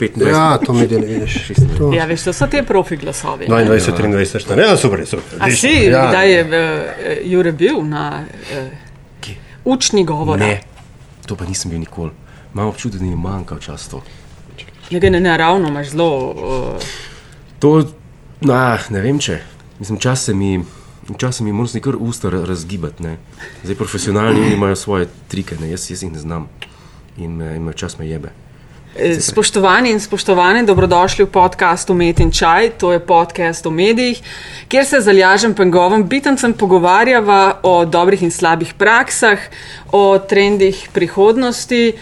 25. Ja, to mi ne vidiš. To. Ja, veš, to so te profi glasovi. 22, 23, 24. Ja, super, super. A Odlično. si, Ja. kdaj je uh, Jure bil na uh, učni govor? Ne, to pa nisem bil nikoli. Imam občutek, da mi manjka včasih to. Ne, ne, ne, ravno imaš zelo. Uh, To, na, ne vem če. Mislim, čas se mi. Včasih mi moraš nekaj usta ra- razgibati. Ne. Zdaj, profesionalni oni imajo svoje trike, ne. Jaz, jaz jih ne znam. In, in včasih me jebe. Eh, Spoštovani in spoštovane, dobrodošli v podkastu Met in Čaj, to je podcast o medijih, kjer se z Aljažem Pengovom bitancem pogovarjava o dobrih in slabih praksah, o trendih prihodnosti.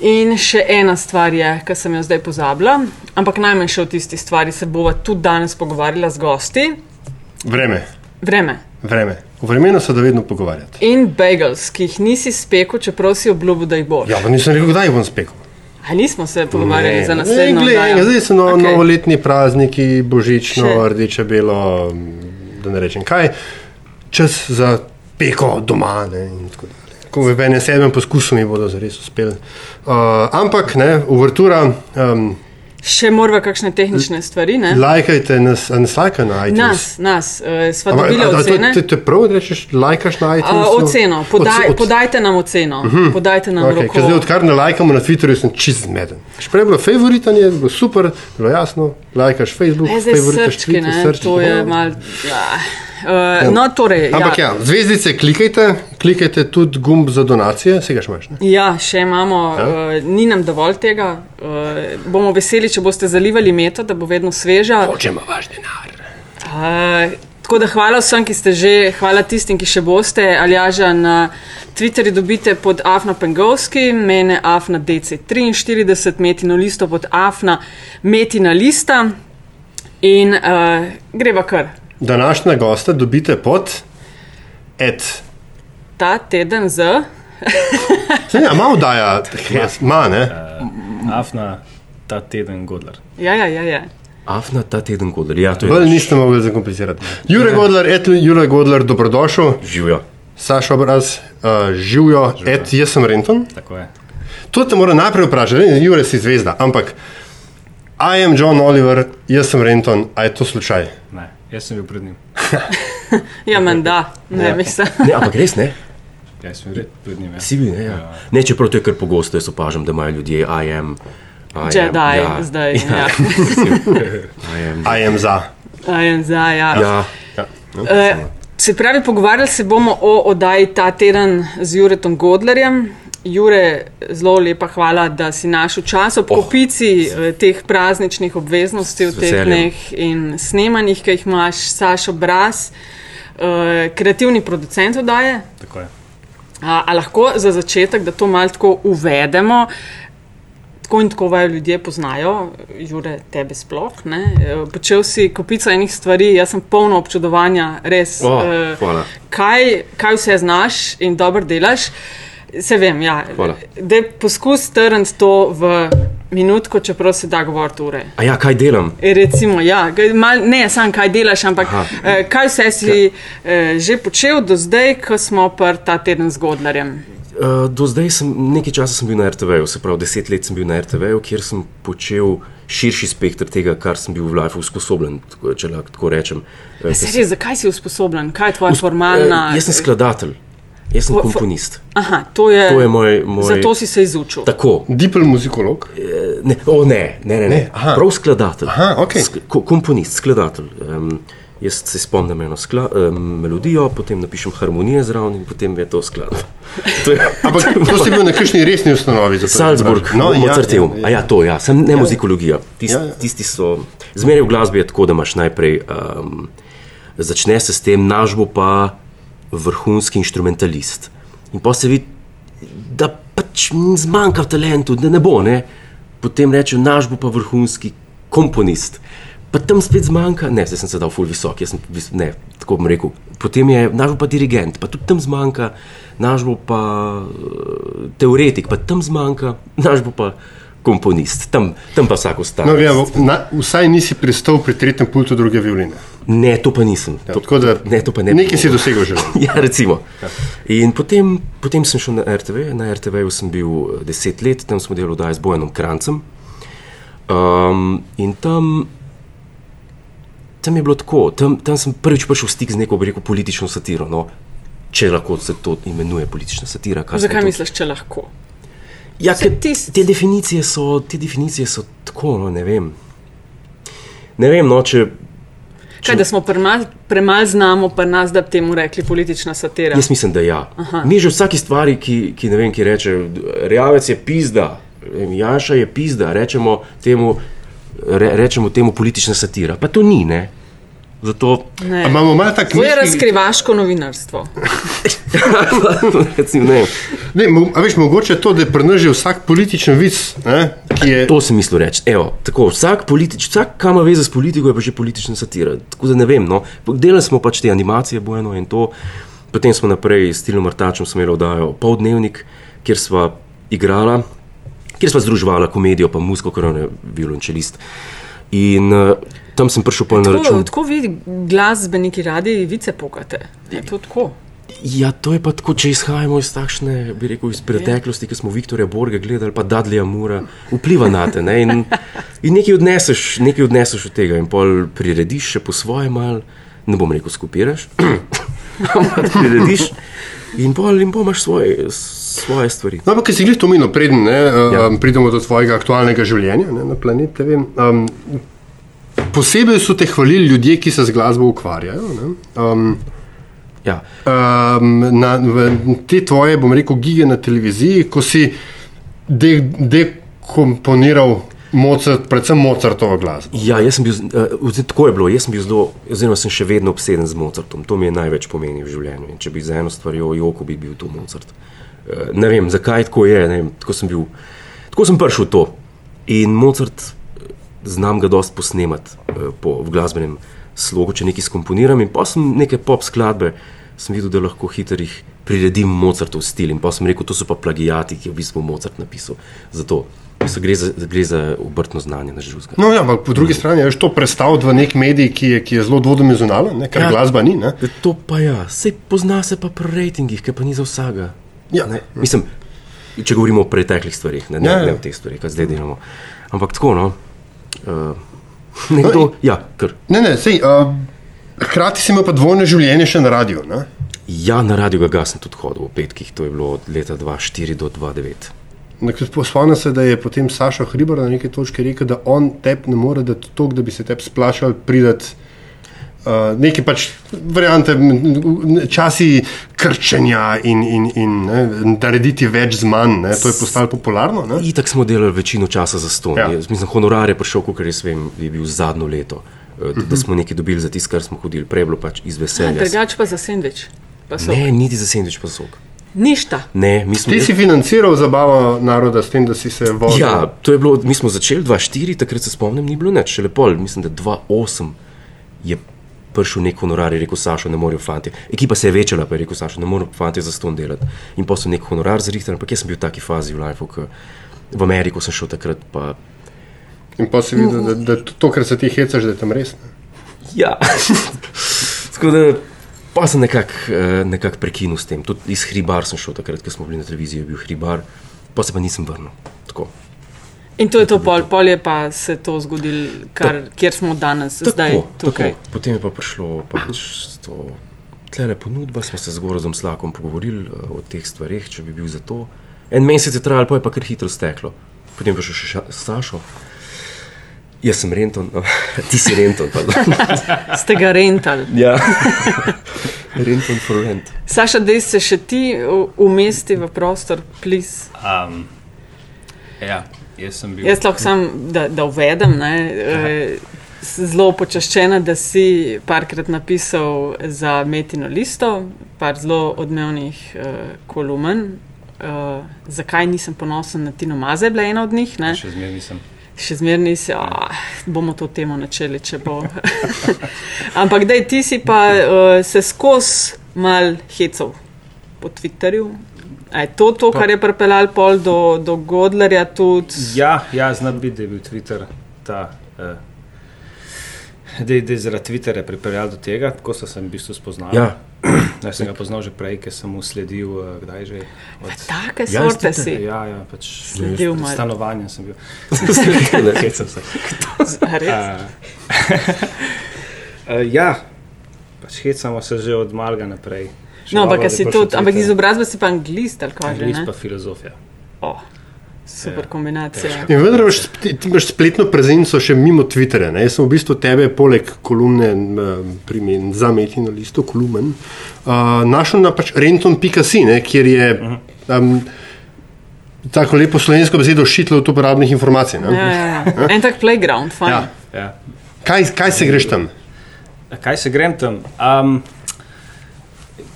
In še ena stvar je, ki sem jo zdaj pozabila, ampak najmanj še o tisti stvari se bova tudi danes pogovarjala z gosti. Vreme, Vreme. vreme. V vremenu se da vedno pogovarjati. In bagels, ki jih nisi spekel, čeprav si obljubil, da jih boš. Ja, pa nisem rekel, kdaj jih bom spekel. A nismo se pogovarjali za Ne, naslednjo glej, oddajo? Zdaj so no, okay. novoletni prazniki, božično, Še. rdeče, belo, da ne rečem kaj. Čas za peko doma. Ne, in tako dalje. Ko v enem sedmem poskusu mi bodo zares uspeli. Uh, ampak, ne, uvertura, um, Še moramo kakšne tehnične stvari, ne? lajkajte nas, nas lajka na iTunes. Nas, nas, uh, sva a- a to- ocene. To, to je prav, da rečeš, lajkaš na iTunes? Uh, oceno, podaj, podajte nam oceno. Uh -huh. Podajte nam Okay, roko. zdaj, odkar ne lajkamo na Twitterju, sem čist zmeden. Še prej je bilo favoritanje, je bilo super, bilo jasno, lajkaš Facebook, E, zdaj favoritaš srčki, Twitter, ne, srčki. to je ja. mal. Ja. Uh, no, torej, Ampak ja. ja, zvezdice klikajte, klikajte tudi gumb za donacije, vsega še imaš. Ne? Ja, še imamo, Ja. uh, ni nam dovolj tega. Uh, bomo veseli, če boste zalivali meto, da bo vedno sveža. Hočemo vaš denar. Uh, tako da hvala vsem, ki ste že, hvala tistim, ki še boste. Aljaža na Twitterju dobite pod Afna Pengovski, mene Afna DC43, Metino listo pod Afna Metina lista. In uh, greva kar. Današnja gosta dobite pod et. Ta teden z. Se ne, malo daja, ma ne. Afna ta teden Godler. Ja, ja, ja. ja. Afna ta teden godler. Ja, to je Bolj niste mogli zakomplicirati. Jure Godler, et Jure Godler, dobrodošel. Živijo. Saša obraz, uh, živijo, et jaz sem Renton. Tako je. To te mora najprej vprašati, ne, Jure si zvezda, ampak I am John Oliver, jaz sem Renton, a je to slučaj? Ne, jaz sem bil pred njim. Ja, menda, ne mislim. Ne, ampak res ne. Ja, jaz sem bil pred njim. Ja. Si bil, ne, ja. ne čeprav to je kar pogosto, jaz opažam, da imajo ljudje I am. I am, Jedi, ja. zdaj. Ja. I am. I am za. Ja. Ja, za, ja. Ja, Uh, se pravi, pogovarjali se bomo o oddaji ta teden z Juretom Godlerjem. Jure, zelo lepa hvala, da si našel čas ob Oh. kopici eh, teh prazničnih obveznosti v teh dneh in snemanjih, ki jih imaš, Sašo Braz, eh, kreativni producent oddaje. Tako je. A, a lahko za začetek, da to malo tako uvedemo. Tako in tako vajo ljudje poznajo, Jure, tebe sploh. Ne? Eh, Počel si kopico enih stvari, jaz sem polno občudovanja, res. O, eh, hvala. kaj, kaj vse znaš in dobro delaš. Se vem, ja. Da poskus trniti to v minutko, čeprav se da govoriti ure. A ja, kaj delam? E, Recimo, ja, mal, ne samo kaj delaš, ampak Aha. eh, kaj vse si eh, že počel do zdaj, ko smo pr ta teden z Godlerjem. Uh, do zdaj sem nekaj časa sem bil na RTV-ju, se pravi, deset let sem bil na RTV-ju, kjer sem počel širši spektr tega, kar sem bil v Life usposobljen, tako- če lahko tako rečem. Eh, Se res, zakaj si usposobljen? Kaj je tvoja formalna? Eh, Jaz sem skladatelj, jaz sem komponist. Aha, to je, To je moj- moj- Zato si se izučil. Tako. Dipl muzikolog. Eh, Ne, o, ne, ne, ne, ne. Ne, prav skladatelj. Aha, okej. Sk ko komponist, skladatelj. Um, jaz se spomnim eno skla, um, melodijo, potem napišem harmonije zraven in potem je to skladba. To Ampak to si bil na kakšni resni ustanovi. zato Salzburg, vprašam. no, ja, Mozarteum. ja, Ja, ja, to, ja, sem ne muzikologija. Tist, Ja, ja, ja. ja. Tisti so. Zmeraj v glasbi je tako, da imaš najprej. Um, začne se s tem, naš bo pa vrhunski instrumentalist. In pa se vidi, da pač zmanjka talentu, da ne bo. Ne? Potem reče, naš bo pa vrhunski komponist. Pa tam spet zmanjka, ne, zdaj sem se dal ful visok, jaz sem, ne, tako bom rekel. Potem je naš bo pa dirigent, pa tudi tam zmanjka, naš bo pa eh, teoretik, pa tam zmanjka, naš bo pa komponist, tam, tam pa vsak ostane. No, gledamo, na, vsaj nisi pristal pri tretjem pultu druge violine. Ne, to pa nisem. Ja, to, tako da ne, to pa ne. nekaj si dosegel že. Ja, recimo. In potem, potem sem šel na RTV. Na RTV-ju sem bil eh, deset let, tam smo delali z Bojanom Krancem. Um, in tam, tam je bilo tako, tam, tam sem prvič prišel v stik z neko, bi rekel, politično satiro. No, če lahko se to imenuje politična satira. Zakaj tudi- misliš, če lahko? Ja, ker te definicije so, te definicije so tako, no, ne vem. Ne vem, no, če. Kaj, da smo premalo premal znamo, pa nas, da bi temu rekli politična satira. Jaz mislim, da ja. Mi že v vsaki stvari, ki, ki ne vem, ki reče, rjavec je pizda, Janša je pizda, rečemo temu, re, rečemo temu politična satira. Pa to ni, ne. Zato, imamo malo tak To je kmečki- razkrivaško novinarstvo. recimo, ne, Ne, a veš, mogoče je to, da je že vsak političen vic, ne, ki je. to sem mislil reči. Evo, tako, vsak, politič, vsak, kam ima veze s politiko, je pa že politična satira. Tako da ne vem. No. Delali smo pač te animacije, bojeno in to. Potem smo naprej s Tilom Martačem smeli oddajo Poldnevnik, kjer sva igrala, kjer sva združevala komedijo, pa muziko, ker on je violončelist. In uh, tam sem prišel pol na Tako, račun. tako vi glasbeniki radi vice pokate. Je to tako? Ja, to je pa tako, če izhajamo iz takšne, bi rekel, iz preteklosti, ki smo Viktorja Borga gledali, pa Dudleya Mura, vpliva na te. Ne? In, in nekaj, odneseš, nekaj odneseš od tega, in pol prirediš še po svoje, mal, ne bom rekel, skupiraš, ampak prirediš in pol, in pol imaš svoje, svoje stvari. No, ampak, ki si jih to minil, preden ne, Ja. um, pridemo do tvojega aktualnega življenja ne, na planetu. Um, posebej so te hvalili ljudje, ki se z glasbo ukvarjajo. Ne, um, Ja. um, na, te tvoje, bom rekel, gige na televiziji, ko si de, dekomponiral Mozart, predvsem Mozartovo glasbo. Ja, jaz sem bil, uh, tako je bilo, jaz sem bil zelo, oziroma sem še vedno obseden z Mozartom, to mi je največ pomeni v življenju. In če bi za eno stvarjo joko, bi bil to Mozart. Uh, ne vem, zakaj tako je, ne vem, tako sem bil, tako sem prišel v to. In Mozart, znam ga dosti posnemati uh, po, v glasbenem slogu, če nekaj skomponiram in pa sem neke pop skladbe, sem videl, da lahko hitro jih priredim Mozartov stil in pa sem rekel, to so pa plagijati, ki je v bistvu Mozart napisal. Zato bistvu gre, za, gre za obrtno znanje na življenje. No, ja, ampak po drugi strani je to predstavljati v nek medij, ki je, ki je zelo dvodimenzionalen, ne, ker Ja. glasba ni. Ne. To pa ja, se pozna se pa pri rejtingih, ki pa ni za vsega. Ja. Ne, mislim, če govorimo o preteklih stvarih, ne, ne, Ja, ja. ne o teh stvarih, ki zdaj delamo. Ampak tako, no. Uh, nekdo, ja, kar. Ne, ne, sej, uh, hkrati si imel pa dvojno življenje še na radiju. Ne? Ja, na radio ga sem tudi hodil v petkih, to je bilo od leta 2004 do 2009. Spomnim se, da je potem Saša Hribar na neki točki rekel, da on tep ne more dati toliko, da bi se tep splašal pridati. Uh, Nekaj pač variante, časi krčenja in, in, in ne, narediti več z manj. Ne, to je postalo popularno. Ne? Itak smo delali večino časa za ston. Ja. Ja. Mislim, honorar je prišel, kot jaz vem, je bil zadnjo leto. eh, Da, da smo nekaj dobili za tisto, kar smo hodili, prej bilo pač iz veselja. Drugač pa za sendvič. Pa so. Ne, niti za sendvič pa sok. Ništa. Ne, mi smo Ti si financiral zabavo naroda s tem, da si se vozil. Ja, to je bilo, mi smo začeli 2-4, takrat se spomnim, ni bilo nič, šele pol, mislim, da 2-8 je prišel nek honorar, je rekel Sašo, ne morejo fanti. Ekipa se je večala, pa je rekel Sašo, ne morejo fanti za ston delati. In pa so nek honorar zrihtali, ampak jaz sem bil v taki fazi v lifeu, ko v Ameriko sem šel takrat, pa In pa si videl, da, da to, kar se ti hecaš, da je tam res. Ne? ja. Tako da, pa sem nekako eh, nekak prekinil s tem. Tudi iz hribar sem šel takrat, ko smo bili na televiziji, je bil hribar, pa se pa nisem vrnil. Tako. In to je to pol, pol je pa se to zgodilo, kar, kjer smo danes, zdaj tukaj. Tako. Potem je pa prišlo pač to. Tlele ponudba, smo se z Gorazom Slakom pogovorili uh, o teh stvarih, če bi bil za to. En mesec je trajalo, pa je pa kar hitro steklo. Potem je prišel še ša- Sašo. Jaz sem Renton, no, ti si Renton. Ste ga rentali. ja, Renton for rent. Saša, da se še ti umesti v prostor, plis. Um, ja, jaz sem bil. Jaz lahko sam, da, da uvedem. Ne, eh, Zelo počaščena, da si parkrat napisal za Metino listo, par zelo odmevnih uh, kolumen. Uh, zakaj nisem ponosen na Tino Maze, bila ena od njih? Ne? Še zmeraj nisem. Še zmeraj nisi, a, bomo to temo načeli, če bo. Ampak da ti si pa uh, se skozi mal hecov po Twitterju. A je to to, kar je pripeljal pol do, do Godlerja tudi? Ja, ja zna biti, da je bil Twitter ta. Uh, Da je, zaradi Twitterja pripeljal do tega, tako so se v bistvu spoznali. Ja, Jaz sem ga poznal že prej, ker sem mu sledil, uh, kdaj že. Od, Take Ja, sorte si. ja, ja, pač Sledil malo. stanovanja sem bil. Ne. Hecam se. A? Uh, uh, ja, pač hecamo se že od malega naprej. No, ampak si tudi, ampak izobrazba si pa anglist ali kaj že. Angliz ne? pa filozofija. Oh, super Ja. kombinacija. In vendar imaš, ti imaš spletno prezenco še mimo Twitterja. Ne? Jaz sem v bistvu tebe, poleg kolumne m, pri meni za Meti na listu, kolumn, uh, našel na pač renton.si, ne, kjer je um, tako lepo slovensko besedo šitlo od uporabnih informacij. Ne? Ja, ja, ja. En tak playground, fajn. Ja. Ja. Kaj, kaj se greš tam? Kaj se grem tam? Um,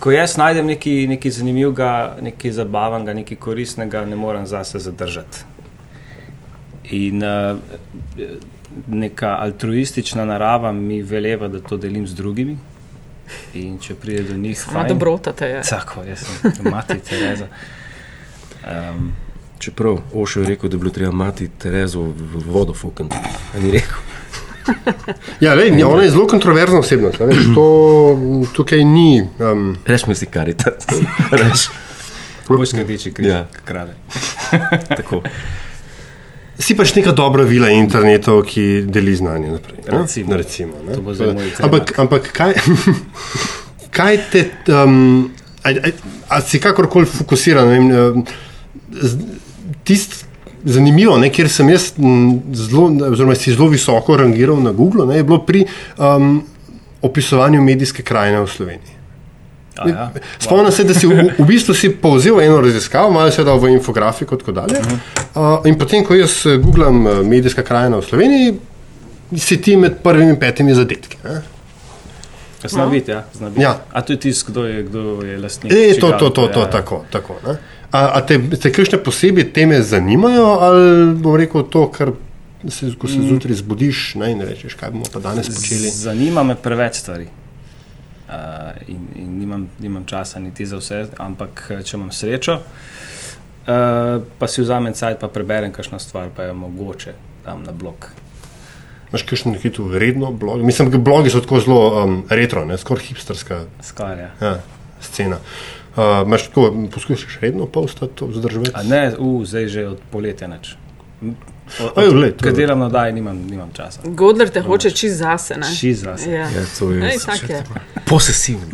ko jaz najdem nekaj, nekaj zanimivega, nekaj zabavnega, nekaj koristnega, ne morem zase zadržati. In uh, neka altruistična narava mi veleva, da to delim z drugimi. In če pride do njih, Sama dobrota te je. Tako, jaz sem mati Tereza. Um, Čeprav Ošo je rekel, da bi bilo treba mati Terezo v vodo fukati. A ni rekel. Ja, lej, ona je zelo kontroverzna osebnost. Veš, to, tukaj ni. Um, Reš mi si karitas. Reš. Vojska rdeči križ, Ja. ja. krade. Tako. Si pač neka dobra vila internetov, ki deli znanje naprej. ne? Recimo. Recimo ne? Moj tema. ampak, ampak kaj, kaj te. Um, a, a, a si kakorkoli fokusiran? ne zanimivo, ne, kjer sem jaz zelo, oziroma si zelo visoko rangiral na Google, ne, je bilo pri um, opisovanju medijske krajine v Sloveniji. A, ja. Spomnim se, da si v, v bistvu si povzel eno raziskavo, malo se dal v infografiko in tako dalje. Uh, in potem, ko jaz eh, googlam eh, medijska krajina v Sloveniji, si ti med prvimi petimi zadetki. Ne? Zna biti, ja. Zna biti. Ja. A to je tisto, kdo je, kdo je lastnik. E, to, to, to, to, ja, ja. tako. tako ne? A, a te, te kakšne posebej teme zanimajo, ali bom rekel to, kar se, ko se zjutraj zbudiš ne, in rečeš, kaj bomo pa danes počeli. Zanima me preveč stvari. Uh, in in nimam, nimam časa niti za vse, ampak če imam srečo, uh, pa si vzamem cajt, pa preberem kakšno stvar, pa je mogoče tam na blog. Imaš kakšen hitu redno blog? Mislim, da blogi so tako zelo um, retro, ne, skoraj hipsterska Skarja. ja, scena. Uh, imaš tako, poskušaš redno postati, to vzdrževati? A ne, uh, zdaj že od poletja neč. Ker delam na oddaji, nimam, nimam časa. Godler te hoče čist zase. Ne? Šiz zase. Ja. Ja, to je Ej, je. posesivno.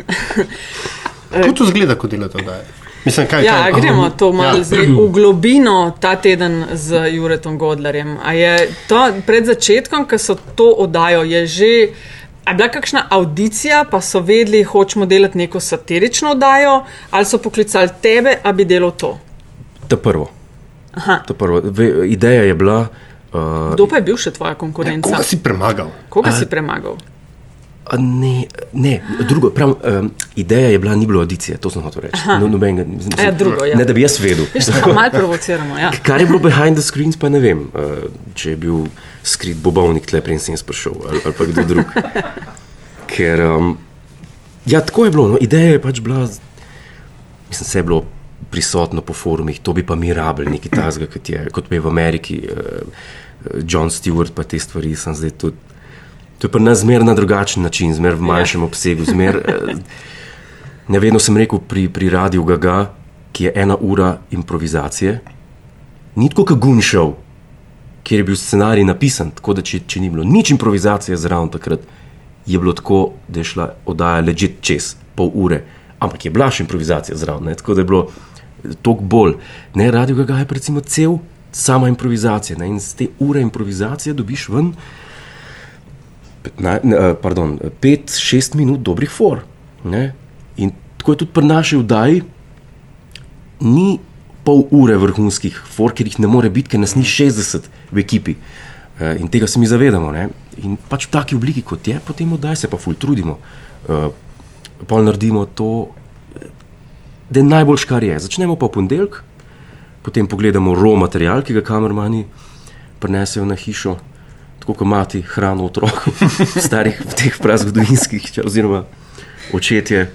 Kako to zgleda, ko delate oddaje? Mislim, kaj, Ja, kaj, a gremo to malo Ja. ja. v globino ta teden z Juretom Godlerjem. A je to pred začetkom, ko so to oddajo, je že. A je bila kakšna audicija, pa so vedeli, hočemo delati neko satirično oddajo, ali so poklicali tebe, da bi delal to? To prvo. Aha. To prvo. Ve, ideja je bila. Uh, Kdo pa je bil še tvoja konkurenca? Koga si premagal? Koga si premagal? Ne, ne, drugo, prav, um, ideja je bila, ni bilo audicije, to sem hotel reči. No, nobenega, mislim, Ja, drugo, ja. Ne, da bi jaz vedel. Malo provociramo. Ja. Kar je bilo behind the screens, pa ne vem, uh, če je bil skrit bobovnik tle, preden sem jaz prišel ali, ali pa kdo drug. Ker, um, ja, tako je bilo. No, ideja je pač bila, mislim, se je bilo prisotno po forumih, to bi pa mi rabili, nekaj tasga, kot je, kot je v Ameriki, uh, John Stewart, pa te stvari sem zdaj tudi. To je pri nas zmer na drugačen način, zmer v manjšem obsegu. Zmer, eh, ne vedno sem rekel pri, pri Radiu Gaga, ki je ena ura improvizacije, ni tako kot Gunšov, kjer je bil scenarij napisan, tako da če, če ni bilo nič improvizacije zraven takrat, je bilo tako, da je šla oddaja ležet čez pol ure, ampak je bila še improvizacija zraven, tako da je bilo toliko bolj. Ne, Radio Gaga je pa recimo cel, sama improvizacija ne? in z te ure improvizacije dobiš ven. 5-6 minut dobrih for. Ne? In tako je tudi pri naši vdaji, ni pol ure vrhunskih for, ker jih ne more biti, ker nas ni 60 v ekipi. Eh, In tega se mi zavedamo. Ne? In pač v taki obliki, kot je, potem oddaj se pa ful trudimo. Eh, Pol naredimo to, da je najboljš, kar je. Začnemo pa v ponedeljek, potem pogledamo raw material, ki ga kamermani prinesejo na hišo, tako kot mati hrano otroku, starih teh prazgodovinskih, oziroma očetje.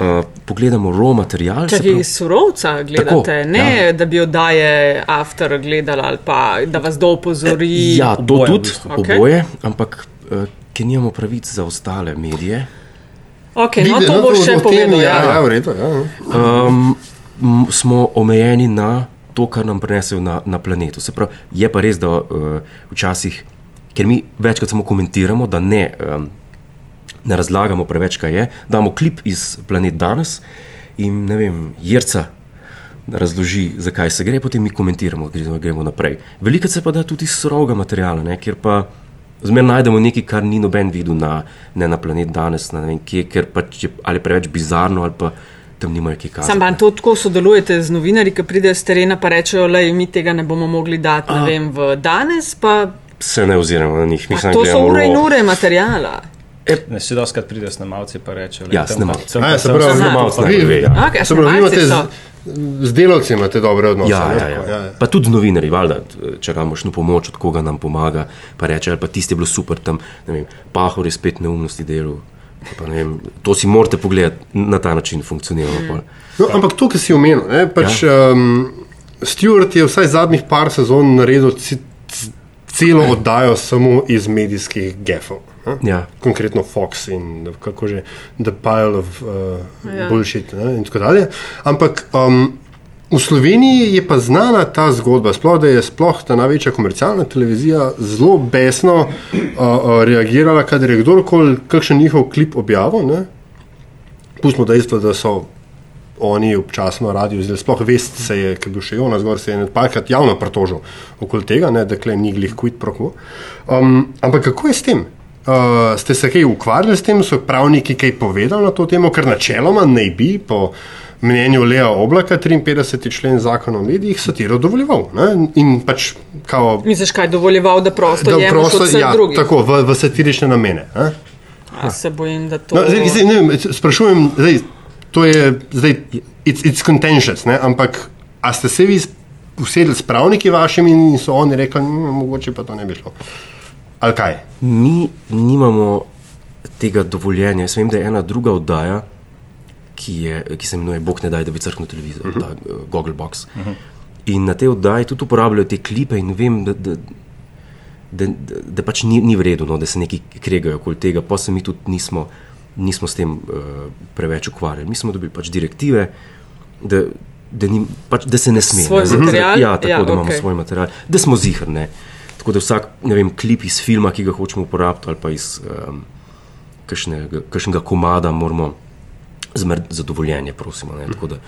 Uh, pogledamo raw material. se Če vi surovca gledate, Tako, ne ja. da bi oddaje after gledali ali pa da vas do opozori. Ja, to Oboje v tudi, bistvu. Okej. oboje, ampak uh, ker nimamo pravic za ostale medije, Okay, no, Vide- to no, boš še povedal. Ja, ja, Ja. v redu. Ja. um, smo omejeni na to, kar nam prinesejo na, na planetu. Se pravi, je pa res, da uh, včasih, ker mi večkrat samo komentiramo, da ne, um, ne razlagamo preveč, kaj je, damo klip iz planet danes in ne vem, jerca. Razloži, zakaj se gre, potem mi komentiramo, gremo, gremo naprej. Veliko se pa da tudi iz surovega materiala, ne, kjer pa zmeraj najdemo nekaj, kar ni noben videl na, ne na planet danes, na ne vem kje, ker pač je ali preveč bizarno, ali pa tam nimajo kaj kazati. Sam to tako sodelujete z novinarji, ki pridejo z terena in rečejo, da mi tega ne bomo mogli dati vem, v danes. Pa, se ne oziramo na njih. Mislim, to so ure in ure materijala. Ne, še doskrat pridejo snemalci pa rečejo, Ja, "Lej, tam snemalci. ja, se pravi, snemalci najbolj ve, ja. Okay, Se pravi, vi imate z, z delavci imate dobre odnose. Ja, ne? ja, Tako, ja. Pa tudi z novinarji, valjda, če imamo šno pomoč, od koga nam pomaga, pa reče, ali pa tisti je bilo super tam, ne vem, pahor je spet neumnosti delal. Pa ne Vem, to si morate pogledati, na ta način funkcioniramo. pol. No, ampak to, kar si omenil, ne, pač, ja. um, Stewart je vsaj zadnjih par sezon naredil celo oddajo samo iz medijskih gefov. Ja. Konkretno Fox in kako že The Pile of uh, Ja. ja. Bullshit ne, in tako dalje. Ampak um, v Sloveniji je pa znana ta zgodba, sploh da je sploh ta največja komercialna televizija zelo besno uh, uh, reagirala, kadar je kdorkoli kakšen njihov klip objavil. Ne. Pustimo dejstvo, da so oni občasno radi vzeli, sploh vest se je, ki je bil še Jonas Gor, se je nekajkrat javno pritožil okoli tega, ne, da klej ni glih quid pro quo. Um, ampak kako je s tem? Uh, ste se kaj ukvarjali s tem, so pravniki kaj povedali na to temo, ker načeloma naj bi po mnenju Lea Oblaka 53. člen zakona o medijih satiro dovoljeval. Ne? In pač kao, Misliš, kaj dovoljeval, da prosto jemlješ prosto, ja, drugih? tako, v, v satirične namene. Ne? A se bojim, da to. No, zdaj, zdaj, ne, sprašujem, zdaj, to je zdaj, it's, it's contentious, ne? ampak a ste se vi usedli s pravniki vašimi in so oni rekli, "Mm, mogoče pa to ne bi šlo. Ali kaj? Mi nimamo tega dovoljenja. Jaz vem, da je ena druga oddaja, ki, je, ki se imenuje Bog ne daj, da bi crknil televizijo, uh -huh. ta uh, Google Box. Uh -huh. In na tej oddaji tudi uporabljajo te klipe in vem, da, da, da, da, da pač ni, ni vredno, no, da se neki kregajo okoli tega, pa se mi tudi nismo, nismo s tem uh, preveč ukvarjali. Mi smo dobili pač direktive, da, da, ni, pač, da se ne sme. Svoj ne, material? Ja, tako Ja, da imamo okay. svoj material, da smo zihrne. Tako da vsak vem, klip iz filma, ki ga hočemo uporabiti, ali pa iz um, kakšnega, kakšnega komada, moramo zmer zadovoljenje, prosimo. Ne, tako da,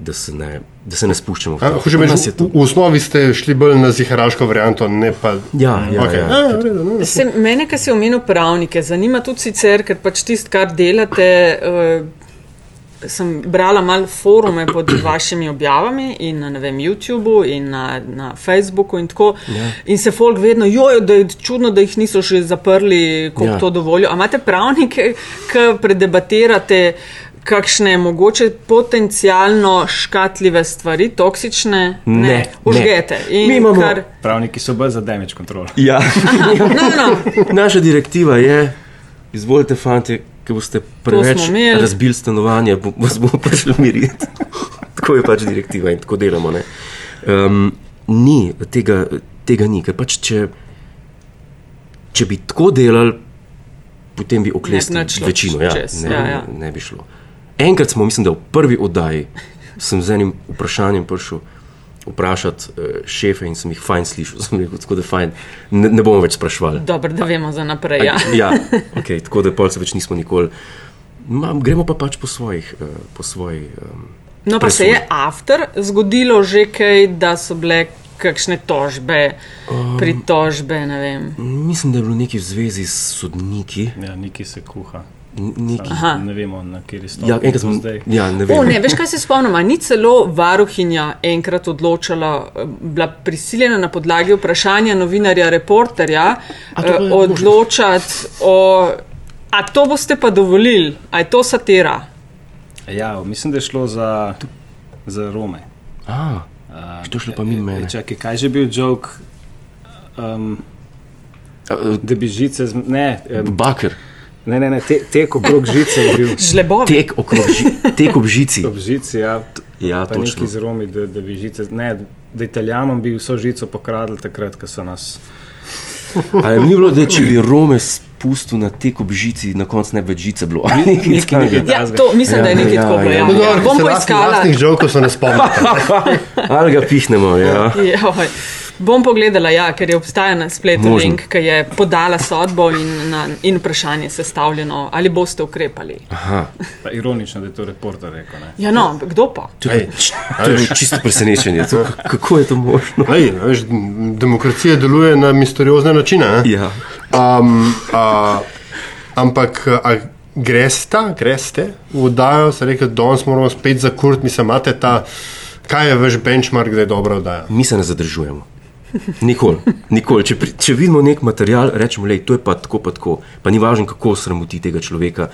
da, se ne, da se ne spuščamo v to. Hočem reči, nas je v, v osnovi ste šli bolj na ziharaško varianto, ne pa. Ja, ja, okay. ja. A, v redu, no. Se, mene, ki si omenil pravnike, zanima tudi sicer, ker pač tisto, kar delate. Uh, Sem brala malo forume pod vašimi objavami in na ne vem, YouTubu in na, na Facebooku. In, tako. Ja. in se folk vedno, jojo, da je čudno, da jih niso še zaprli, koliko ja. Ja. to dovolijo. A imate pravnike, ki predebatirate kakšne mogoče potencialno škatljive stvari, toksične? Ne, užgete. ne. In Mi imamo- kar, Pravniki so bolj za damage control. Ja. no, no, Naša direktiva je, izvolite, fanti, ki boste preveč razbili stanovanje, bo- vas bomo prišli miriti. tako je pač direktiva in tako delamo. ne. Um, ni, tega, tega ni, ker pač če, če bi tako delali, potem bi Ne šlo večino. Ja, ne, ja, ja. ne bi šlo. Enkrat smo, mislim, da v prvi oddaji sem z enim vprašanjem prišel. Vprašati uh, šefe, in sem jih fajn slišal, sem rekel, tako da fajn, ne, ne bomo več sprašvali. dobro, da vemo za naprej. Ja. ja okay, tako da pol se več nismo nikoli. Ma, gremo pa pač po svojih. Uh, po svoji, um, No, pa se presoji. je after zgodilo že kaj, da so bile kakšne tožbe, Um, pritožbe, ne vem. Mislim, da je bilo nekaj v zvezi s sodniki. Ja, neki se kuha. Neki, Aha. Ne vemo, na kateri stopni ja, enkrat smo zdaj. Ja, ne vem. O, ne, veš, kaj se spomnim? a Ni celo varuhinja enkrat odločala, eh, bila prisiljena na podlagi vprašanja novinarja, reporterja, eh, odločati o. A to boste pa dovolili, a je to satira? Ja, mislim, da je šlo za, za Rome. A, Uh, to šlo pa mimo mene. Čakaj, kaj je že bil jok? Um, uh, da bi žice. Z, ne, um, Baker, ne, ne, ne te, tek okrog žice je bil. Žlebovi. tek, okrog ži, tek ob žici. Ob žici, ja. Ja, pa točno. neki z Romi, da, da bi žice. Ne, da Italijanom bi vso žico pokradli takrat, ko so nas. Ali ni bilo, da če bi Rome s pustil na tek ob žici, na koncu ne bi več žice bilo. Ali nekaj nekaj- nekaj- Ja, to mislim, da je Ja, nekaj ja, tako bilo. ja. Ja. No, dobro, Ja. Bom poiskala. Lastnih žokov so ne spomnite. Ali ga pihnemo, ja. Joj. Bom pogledala, ja, ker je obstaja na spletu Možno. link, ki je podala sodbo in, na, in vprašanje sestavljeno, ali boste ukrepali. Aha, Pa ironično, da je to reporter rekel. Ne? Ja, no, kdo pa? to je, to je čisto presenečenje. To, kako je to možno? Lej, veš, demokracija deluje na misteriozne načine. ne? Ja. Um, a, ampak a greste, greste v oddajo, se reče, danes moramo spet zakuriti, mislim, imate ta, kaj je vaš benchmark, da je dobra oddaja. Mi se ne zadržujemo. Nikoli. Nikoli. Če, pri, če vidimo nek material, rečemo, da je to pa tako, pa tako. Pa ni važno, kako sramoti tega človeka.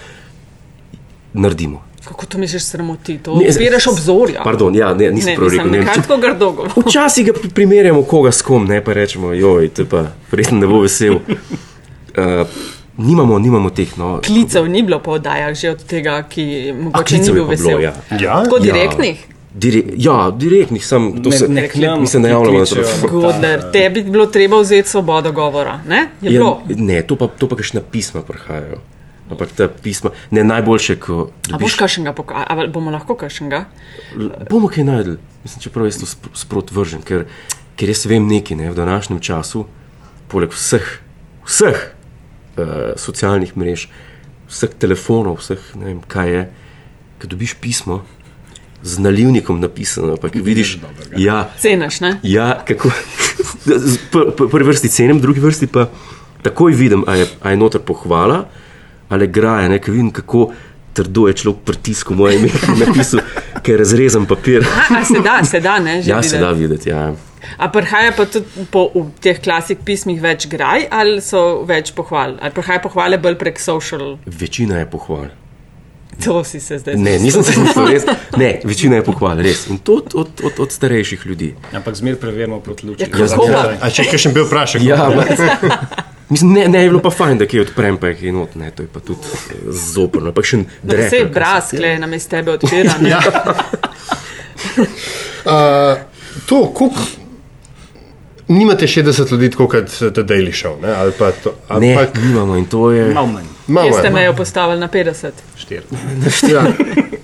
Naredimo. Kako to misliš sramoti? To Ne, odpiraš obzorja. Pardon, ja, ne, nisem ne, prav rekel. ne, Ne, tako grdo govoriš. Včasih ga pri- primerjamo koga s kom, ne pa rečemo, joj, to je pa verjetno ne bo vesel. Uh, nimamo, nimamo teh. No, Klicev ni bilo po oddajah, že od tega, ki A, mogoče ni klicev je bil vesel. bilo, ja. Ja? Tako Ja. Dire, ja, direktnih sem. To Ne- se, ne kljam, mi se ne ki javljamo na kličejo telefon. na- Godler, tebi bi bilo treba vzeti svobodo govora. Ne? Je Ja, bilo. ne, to pa, to pa kakšna pisma prihajajo. Ampak ta pisma, ne najboljše, ko A boš dobiš. kašnega pokazal, ali bomo lahko kašnega? Bomo kaj najdel, mislim, čeprav jaz to spr- sprot vržem, ker, ker jaz vem nekaj ne, v današnjem času, poleg vseh, vseh uh, socialnih mrež, vseh telefonov, vseh ne vem kaj je, ko dobiš pismo z nalivnikom napisano, pa ki vidiš, ja, Cenaš, ne? Ja, kako. Pr- Prvi vrsti cenim, drugi vrsti pa takoj vidim, a je, a je noter pohvala ali graje. Ne, vidim, kako trdo je človek pritisnil moje ime, ki je napisal, ker je razrezan papir. A, a se da, se da, ne? že Ja, se videti. da videti. Ja. A prihaja pa tudi po v teh klasik pismih več graj ali so več pohval? Ali prihaja pohvale bolj prek social? Večina je pohval. To si se zdaj Ne, nisem se mislil res. Ne, večina je pohval, res. In to od, od, od, od starejših ljudi. Ampak zmer preverimo proti luči. Ja, pa? A če kaj še bil vprašal? Ja, Mislim, ne, ne je bilo pa fajn, da kaj odprem, pa jih je not, ne, to je pa tudi zoprno. Pa še Da drek. se je braz, kle, na mestu tebe odpira. Ja. Uh, to, koliko. Nimate 60 ljudi, kot The Daily Show, ne? ali pa to. Ne, Ampak, nimamo in to je. Mal manj, malo Kje ste je, no. mejo postavili na 50? 4 Ja.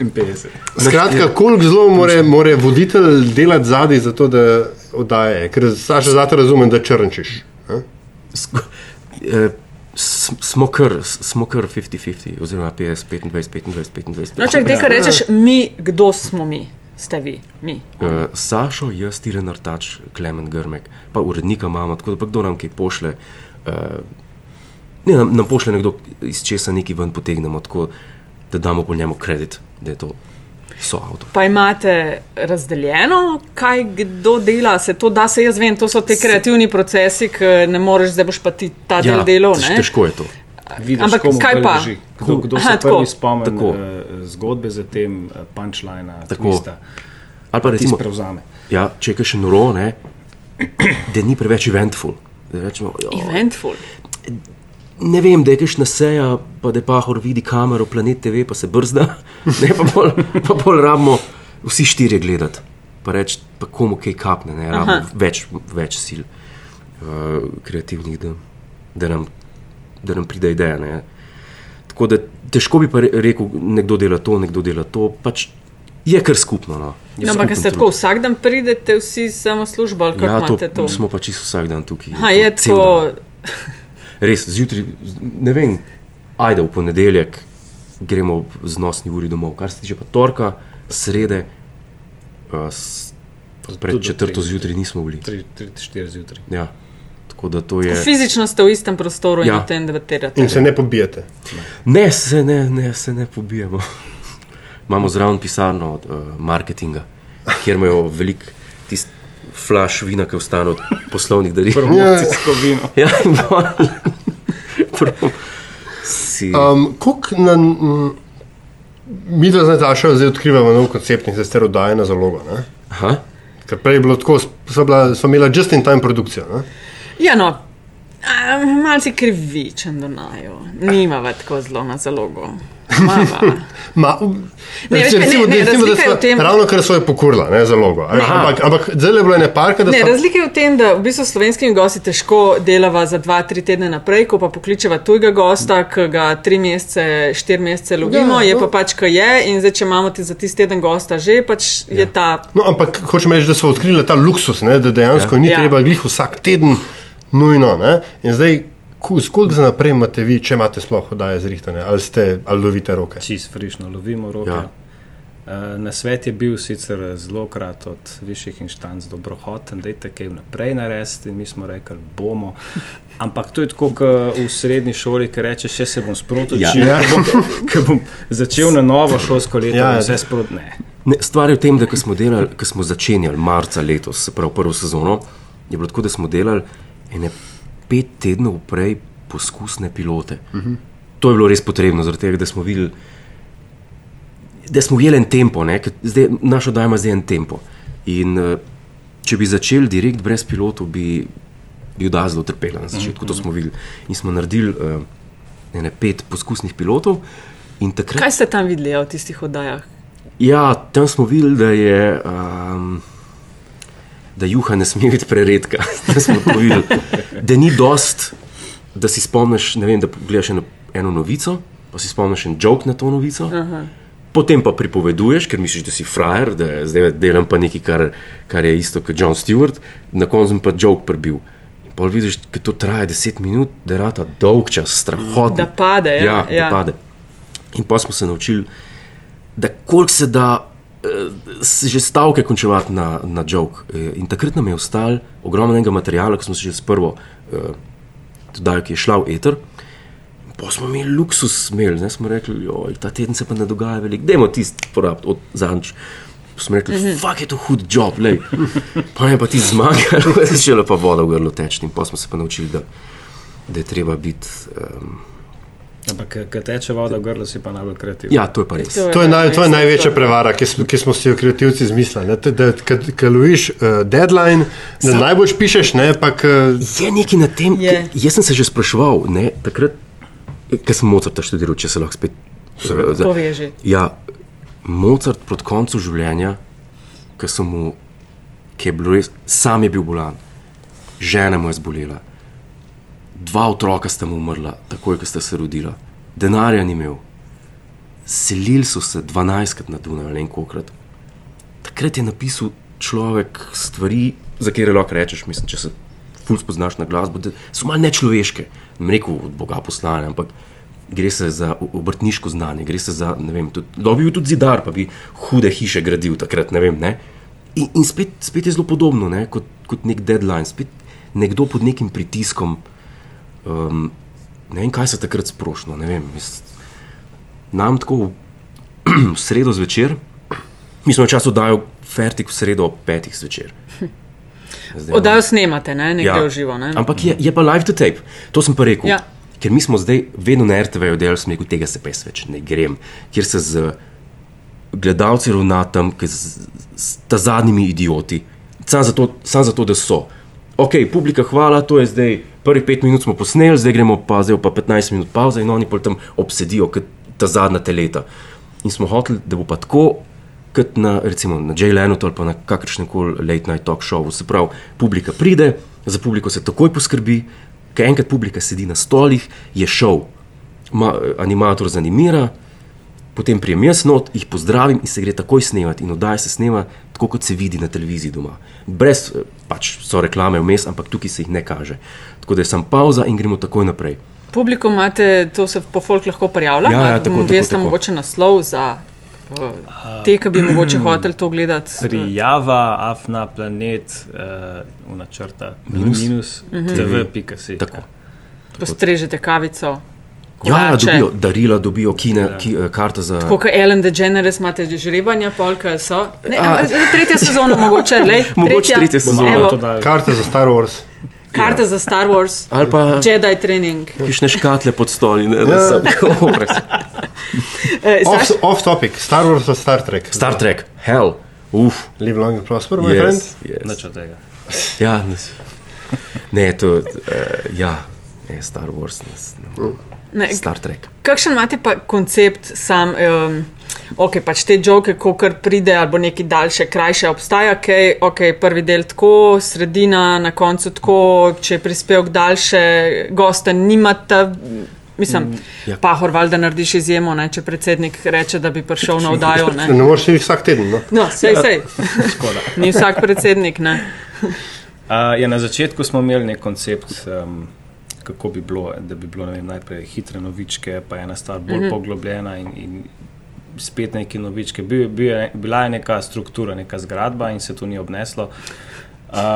in 50. Skratka, koliko zelo more, more voditelj delati zadaj za to, da oddaje. Ker Saša zate razumem, da črnčiš. a? Sk- eh, Smo kar, smo kar 50-50, oziroma 50, 25, 25, 25. No, če nekaj rečeš, mi, kdo smo mi? Ste vi, mi. Uh, Sašo, jaz, Tiren Artač, Klemen Grmek, pa urednika imamo, tako da pa kdo nam kaj pošle. Uh, ne, nam, nam pošle nekdo, iz česa nekaj ven potegnemo, tako da damo po njemu kredit, da je to soavtor. Pa imate razdeljeno, kaj kdo dela, se to da, se jaz vem, to so te kreativni procesi, ki ne moreš, zdaj boš pa ti ta del delal. tež- ne? težko je to. Vidiš, Ampak komu kaj pa? leži. Kdo, kdo Aha, se tako. prvi spomni Tako. uh, zgodbe za tem, uh, punčlina, Tako. twista, Ali pa recimo, prevzame. ja, če je kaj še noro, ne, da ni preveč eventful. Da rečemo, jo, Eventful. Ne vem, da je kakšna seja, pa da Pahor vidi kamero, planet TV, pa se brzda, ne pa pol, pa pol rabimo vsi štirje gledati. Pa reči, pa komu kaj kapne, ne rabimo več, več sil uh, kreativnih, da, da, nam, da nam pride ideja. Ne. Tako da težko bi pa rekel, nekdo dela to, nekdo dela to. Pač je kar skupno. No. Je No, ampak ste tako vsak dan pridete vsi samo službo ali kako Ja, to, imate to? smo pa čisto vsak dan tukaj. Ha, je cel tako, dan. Res, zjutraj, ne vem, ajde v ponedeljek gremo z nosni uri domov. Kar se tiče pa torka, srede, uh, s, pred četrto zjutraj nismo bili. 3-4 zjutraj. Ja. Tako da to je. fizično ste v istem prostoru in Ja. o tem debatirate. In se ne pobijete. Ne, se ne, ne, se ne pobijemo. Imamo zraven pisarno uh, marketinga, kjer imajo veliko flash vina, ki ostane od poslovnih daril. Promocijsko vino. Ja, in pol- prav si. Um, Kuk na. mm, Mi, da z Natašo zdaj odkrivamo nov koncept in se ste rodili na zalogo. Ne? Aha. Ker prej je bilo tako, so, bila, so imela just in time produkcijo. Ne? Ja, no, Malce krivičen do naju, nima več tako zelo na zalogo. Ma, Ne, veš kaj, recimo, ne, ne, recimo, da sva tem- ravno kar so jo pokurla, ne zalogo. a veš, Aha. Ampak, ampak zdaj je bilo ene parka, da Ne, so. razlika je v tem, da v bistvu s slovenskimi gosti težko delava za dva, tri tedne naprej, ko pa pokličeva tujega gosta, ki ga tri mesece, štiri mesece lovimo, Ja, je no. pa pač, ki je in zdaj, če imamo ti za tisti teden gosta že, pač je ta. No, ampak hočem reči, da so odkrili ta luksus, ne, da dejansko ja. ni Ja. ja. treba glih vsak teden nujno. Ne, in zdaj, koliko za naprej imate vi, če imate sploh oddaje zrihtane, ali ste, ali lovite roke? Čist frišno lovimo roke. Ja. Ja. Na svet je bil sicer zelo krat od višjih inštanc dobrohoten, da je kaj vnaprej narediti, in mi smo rekli, bomo. Ampak to je tako, kot v srednji šoli, ki reče, še se bom sproti Ja. učil. Ja. Ko bom začel na novo šolsko leto, Ja, ja, vse sproti ne. Ne, stvar je v tem, da ko smo, delali, ko smo začenjali marca letos, se pravi prvo sezono, je bilo tako, da smo delali ene pet tednov prej poskusne pilote. Uh -huh. To je bilo res potrebno, zaradi tega, da smo videli, da smo ujeli en tempo, ne, zdaj, naš oddaj ima zdaj en tempo. In uh, če bi začeli direkt brez pilotov, bi oddaj zelo trpela na začetku, to smo videli. In smo naredili uh, ene pet poskusnih pilotov. In takrat Kaj ste tam videli ja, v tistih oddajah? Ja, tam smo videli, da je. Um, da juha ne sme biti preredka. Da smo to videli. Da ni dost, da si spomniš, vem, da pogledaš eno, eno novico, pa si spomniš en jok na to novico. Aha. Potem pa pripoveduješ, ker misliš, da si frajer, da zdaj delam pa nekaj, kar, kar je isto kot John Stewart, na koncu pa jok prebil. In pol vidiš, da to traja 10 minut, da je rata dolg čas, strahotno. Da pade, ja, ja, ja. Da pade. In pa smo se naučili, da koliko se da že stavke končevati na, na jok. Eh, In takrat nam je ostal ogromnega materiala, ko smo se že s prvo oddajo, ki je šla v eter. Pa smo imeli luksus, imeli, ne smo rekli, joj, ta teden se pa ne dogaja veliko, dajmo tisti porabiti od. Pa Smo rekli, Mhm. fuk je to hud job, lej. Pa je pa ti zmagal, začela pa voda v grlu teči. In pa smo se pa naučili, da, da je treba biti. Um, Ampak, ko teče voda v grlu, si pa najbolj kreativni. ja, to je pa res. To je, naj, to je največja prevara, ki smo, ki smo si jo kreativci izmislili. To- Ker loviš uh, deadline, da najbolj pišeš, ne pa k, Je nekaj na tem, Je. ke- jaz sem se že spraševal, ne, takrat, ko sem Mozarta študiral, če se lahko spet Poveži. Ja, Mozart proti koncu življenja, ki so mu, ki je bilo res, sam je bil bolan, žena mu je zbolela, dva otroka sta mu umrla, takoj, ko sta se rodila, denarja ni imel, selili so se 12krat na Dunaj ali enkrat. Takrat je napisal človek stvari, za katere lahko rečeš, mislim, če se ful spoznaš na glasbo, da so malo nečloveške. Ne rekel od Boga poslane, ampak gre se za obrtniško znanje, gre se za, da bi bil tudi zidar, pa bi hude hiše gradil takrat, ne vem. Ne? In, in spet, spet je zelo podobno ne? kot, kot nek deadline, spet nekdo pod nekim pritiskom. Um, ne vem, kaj se takrat sprošilo. Nam tako v, sredo zvečer, mi smo včasih oddajali fertik v sredo ob petih zvečer. Zdaj, Oddajo snemate, ne, nekaj ja. živo. Ne? Ampak je, je pa live to tape, to sem pa rekel. Ja. Ker mi smo zdaj vedno na RTV delali, sem rekel, tega se jaz več ne grem, kjer se z gledalci ravna tam, ki z, z ta zadnjimi idioti, samo zato, sam zato, da so. Ok, publika, hvala, to je zdaj prvih pet minut smo posneli, zdaj gremo pa, zdaj pa 15 minut pauze in oni pol tam obsedijo, kot ta zadnja teleta. In smo hoteli, da bo pa tako, kot na, recimo, na Jay Lenotu ali pa na kakršnem koli late night talk showu. Se pravi, publika pride, za publiko se takoj poskrbi, ker enkrat publika sedi na stolih, je šov. Ma, animator zanimira, potem prijem jaz not, jih pozdravim in se gre takoj snemati. In oddaj se snema tako, kot se vidi na televiziji doma. Brez, eh, pač so reklame vmes, ampak tukaj se jih ne kaže. Tako da je sam pauza in gremo takoj naprej. Publiko imate, to se po folk lahko prijavlja. Ja, ja, tako, tako, Veste tako. mogoče naslov za uh, te, ki bi mogoče hoteli to gledati. Prijava, afna, planet, uh, unačrta, minus, minus tv.si. Tako. Postrežete kavico. Ja, ja, kolače. dobijo darila, dobijo kine, ki, eh, karta za. Tako kot Ellen DeGeneres, imate že žrebanja, polka so. Ne, a, tretja sezona, mogoče, lej, Mogoče tretja sezona, karte za Star Wars. Karta za Star Wars, Ali pa Jedi trening. kišne škatle pod stoli, ne, da Ja. tako. Eh, Off, off topic, Star Wars ali Star Trek. Star Trek, hell, uf, Live long and prosper, moj yes, friend. yes. Nič od tega. Ja, Ne, to uh, ja, ne, Star Wars, ne, Ne, ne, Star Trek. Kakšen imate pa koncept sam? Um, Ok, pač te žoke, ko kar pride, ali nekaj daljše, krajše, obstaja, kaj, ok, prvi del tako, sredina, na koncu tako, če je prispevek daljše, gosta nimata. Mislim, ja. pa Horval, da narediš izjemo, ne, če predsednik reče, da bi prišel na oddajo. Ne, Ne moreš iti vsak teden. No? no, sej, sej. Škoda. Ni vsak predsednik. Ne. Uh, ja, na začetku smo imeli nek koncept, um, kako bi bilo, da bi bilo vem, najprej hitre novičke, pa ena stvar bolj mm -hmm. poglobljena in, in spet neke novičke. Bil, bil je, bila je neka struktura, neka zgradba in se to ni obneslo.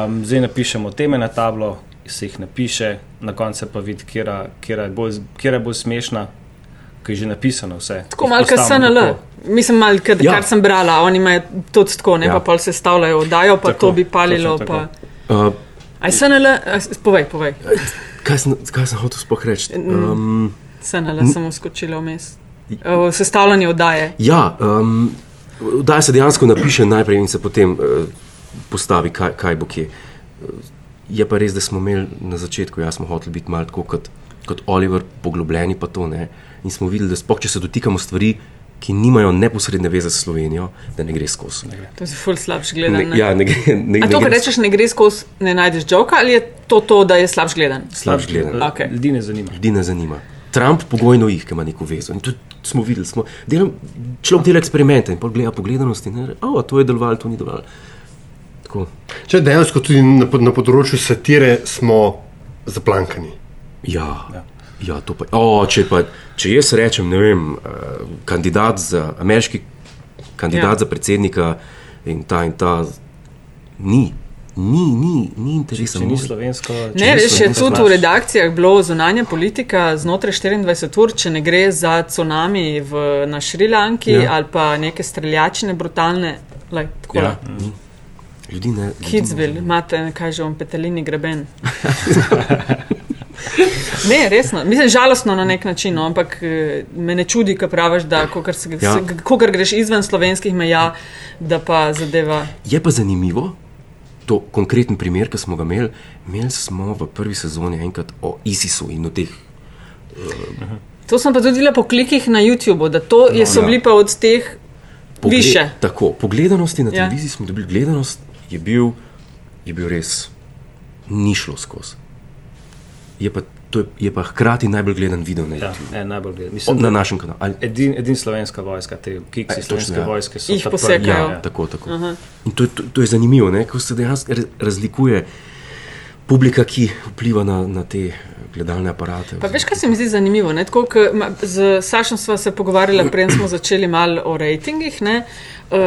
Um, zdaj napišemo teme na tablo, se jih napiše, na koncu pa vidi, kera je, bolj- bolj smešna, ki je že napisano vse. Tako malo kot SNL. tako. Mislim, malo, kad, Ja. kar sem brala, oni imajo tudi tako, ne Ja. pa pol se stavljajo oddajo, pa Tako, tako, to bi palilo. točno Pa... Uh, Aj SNL, a, povej, povej. kaj, sem, kaj sem hotel sploh reči? Um, SNL sem uskočila vmes. O, Sestavljanje oddaje. ja, um, da se dejansko napiše najprej in se potem uh, postavi, kaj, kaj bo kje. Uh, Je pa res, da smo imeli na začetku, jaz smo hoteli biti malo tako kot, kot Oliver, poglobljeni pa to ne. In smo videli, da sploh če se dotikamo stvari, ki nimajo neposredne veze s Slovenijo, da ne gre skozi. To je ful slabš gledan. Ne, ja, ne gre. Ne, A ne to, kar rečeš, ne gre skozi, ne najdeš joka ali je to to, da je slabš gledan? slabš gledan. Okej. Ljudi ne zanima. ljudi ne zanima. Trump pogojno jih, ima neko vezo. In tudi smo videli, smo, delam, človek dela eksperimente in pogleda pogledanost in reče, oh, to je delovalo, to ni delovalo. Tako. Če dejansko tudi na, na področju satire smo zaplankani. Ja, ja. Ja, to pa. Oh, če, pa če jaz rečem, ne vem, uh, kandidat za ameriški kandidat Ja. za predsednika in ta in ta, ni, ni, ni, ni interesa. Če ni slovensko, če Ne, veš, je tudi v redakcijah bilo zunanja politika znotraj 24 ur, če ne gre za tsunami v, na Šrilanki Ja. ali pa neke streljačine brutalne. Lej, tako, Ja. Ljudi ne. ljudi ne Kidsville, imate, kaj že vam, petelini greben. Ne, resno, mislim, žalostno na nek način, no, ampak eh, me ne čudi, ko praviš, da kokar se, Ja. ja. kokar greš izven slovenskih meja, da pa zadeva. Je pa zanimivo, to konkreten primer, ki smo ga imeli. Imeli smo v prvi sezoni enkrat o ISIS-u in o teh. To sem pa tudi videla po klikih na YouTubu, da to no, so ja. bili pa od teh pogle- više. Tako, po gledanosti na Ja. televiziji smo dobili gledanost, je bil, je bil res ni šlo skozi. Je pa, to je, je pa hkrati najbolj gledan video na Ja, YouTubu. ne, najbolj gledam. Ja, Mislim, na da našem kanalu. Ali, edin, edin slovenska vojska, te kiksi E, slovenske ja. vojske so Jih posekajo. prvi, ja, tako, tako. In to, je- to, to je zanimivo, ne? ko se dejansko raz- razlikuje publika, ki vpliva na, na te gledalne aparate. Pa veš, kaj se mi zdi zanimivo? Ne? Tako, k, ma, z Sašom smo se pogovarjali, preden smo začeli malo o rejtingih. Ne? Uh,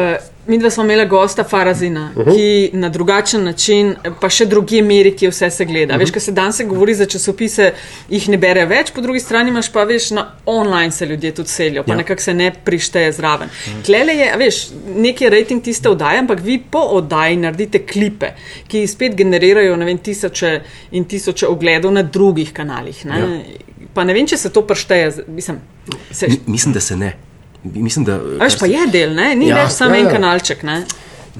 mi dva smo imeli gosta Farazina, uh -huh. ki na drugačen način, pa še druge meri, ki vse se gleda. Uh -huh. Veš, kaj se danes govori za časopise, jih ne bere več, po drugi strani imaš pa veš, na online se ljudje tudi selijo, pa Ja. nekako se ne prišteje zraven. Uh -huh. Klele je, veš, neki rejting tiste oddaje, ampak vi po oddaji naredite klipe, ki spet generirajo ne vem, tisoče in tisoče ogledov na drugih kanalih. Ne? Ja. Pa ne vem, če se to pršteje. z- Mislim, se, Mi, mislim, da se ne. Mislim, da, veš, pa je del, ne? ni Ja, ja, več samo ja, ja, en ja. kanalček. Ne?